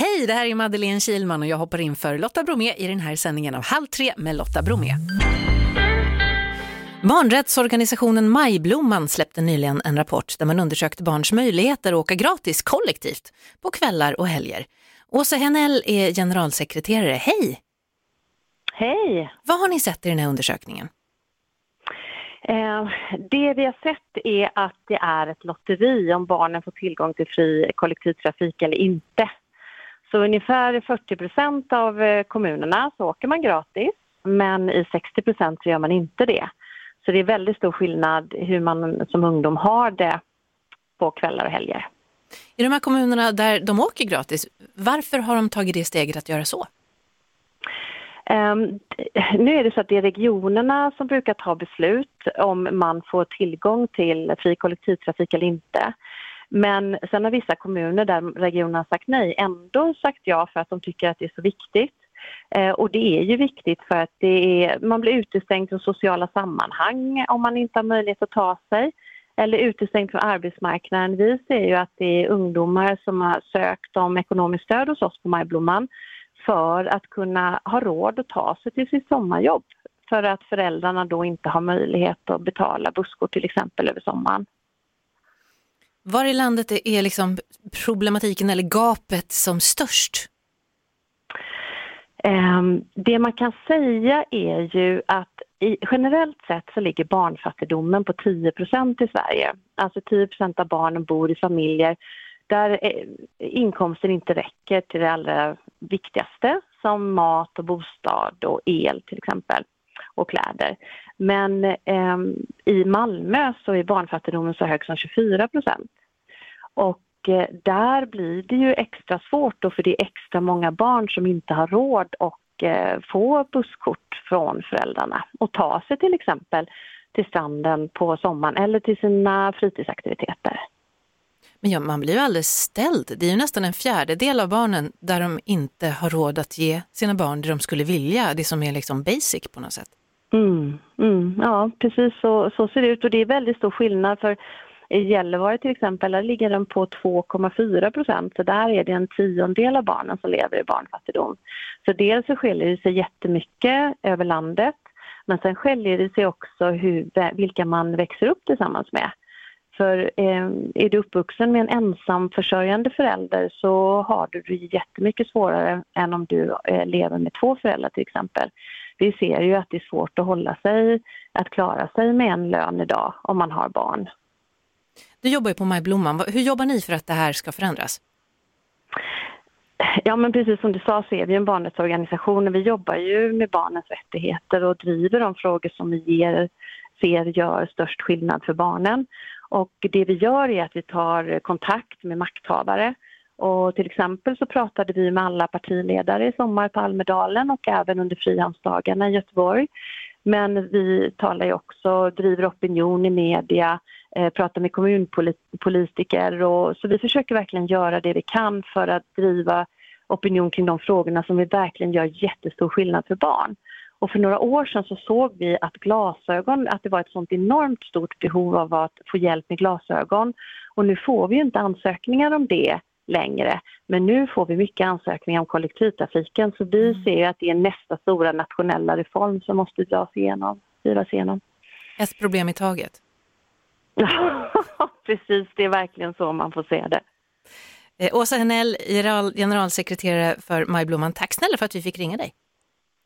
Hej, det här är Madeleine Kilman och jag hoppar in för Lotta Bromé i den här sändningen av Halv tre med Lotta Bromé. Barnrättsorganisationen Majblomman släppte nyligen en rapport där man undersökt barns möjligheter att åka gratis kollektivt på kvällar och helger. Åsa Henell är generalsekreterare. Hej! Hej! Vad har ni sett i den här undersökningen? Eh, det vi har sett är att det är ett lotteri om barnen får tillgång till fri kollektivtrafik eller inte. Så ungefär 40 procent av eh, kommunerna så åker man gratis men i 60 procent så gör man inte det. Så det är väldigt stor skillnad hur man som ungdom har det på kvällar och helger. I de här kommunerna där de åker gratis, varför har de tagit det steget att göra så? Um, nu är det så att det är regionerna som brukar ta beslut om man får tillgång till fri kollektivtrafik eller inte. Men sen har vissa kommuner där regionerna har sagt nej ändå sagt ja för att de tycker att det är så viktigt. Eh, och det är ju viktigt för att det är, man blir utestängd från sociala sammanhang om man inte har möjlighet att ta sig eller utestängd från arbetsmarknaden. Vi ser ju att det är ungdomar som har sökt om ekonomiskt stöd hos oss på Majblomman för att kunna ha råd att ta sig till sitt sommarjobb för att föräldrarna då inte har möjlighet att betala busskort till exempel över sommaren. Var i landet är liksom problematiken eller gapet som störst? Ehm, det man kan säga är ju att generellt sett så ligger barnfattigdomen på 10% i Sverige. Alltså 10% av barnen bor i familjer där eh, inkomsten inte räcker till det allra viktigaste som mat och bostad och el till exempel och kläder. Men eh, i Malmö så är barnfattigdomen så hög som 24 procent. Och eh, där blir det ju extra svårt då för det är extra många barn som inte har råd att eh, få busskort från föräldrarna och ta sig till exempel till stranden på sommaren eller till sina fritidsaktiviteter. Men ja, man blir ju alldeles ställd. Det är ju nästan en fjärdedel av barnen där de inte har råd att ge sina barn det de skulle vilja, det som är liksom basic på något sätt. Mm, mm, ja, precis så, så ser det ut och det är väldigt stor skillnad för i Gällivare till exempel, där ligger den på 2,4 procent. Så där är det en tiondel av barnen som lever i barnfattigdom. Så dels så skiljer det sig jättemycket över landet. Men sen skiljer det sig också hur, vilka man växer upp tillsammans med. För eh, är du uppvuxen med en ensamförsörjande förälder så har du det jättemycket svårare än om du eh, lever med två föräldrar till exempel. Vi ser ju att det är svårt att hålla sig, att klara sig med en lön idag om man har barn. Du jobbar ju på Majblomman. Hur jobbar ni för att det här ska förändras? Ja men precis som du sa så är vi en barnrättsorganisation och vi jobbar ju med barnens rättigheter och driver de frågor som vi ger, ser gör störst skillnad för barnen. Och det vi gör är att vi tar kontakt med makthavare och till exempel så pratade vi med alla partiledare i sommar på Almedalen och även under Frihamnsdagarna i Göteborg. Men vi talar ju också, driver opinion i media, eh, pratar med kommunpolitiker och så vi försöker verkligen göra det vi kan för att driva opinion kring de frågorna som vi verkligen gör jättestor skillnad för barn. Och för några år sedan så såg vi att glasögon, att det var ett sånt enormt stort behov av att få hjälp med glasögon. Och nu får vi inte ansökningar om det längre. Men nu får vi mycket ansökningar om kollektivtrafiken så vi mm. ser att det är nästa stora nationella reform som måste dras igenom, drivas igenom. Ett problem i taget? Precis, det är verkligen så man får se det. Eh, Åsa Henell, generalsekreterare för Majblomman, tack snälla för att vi fick ringa dig.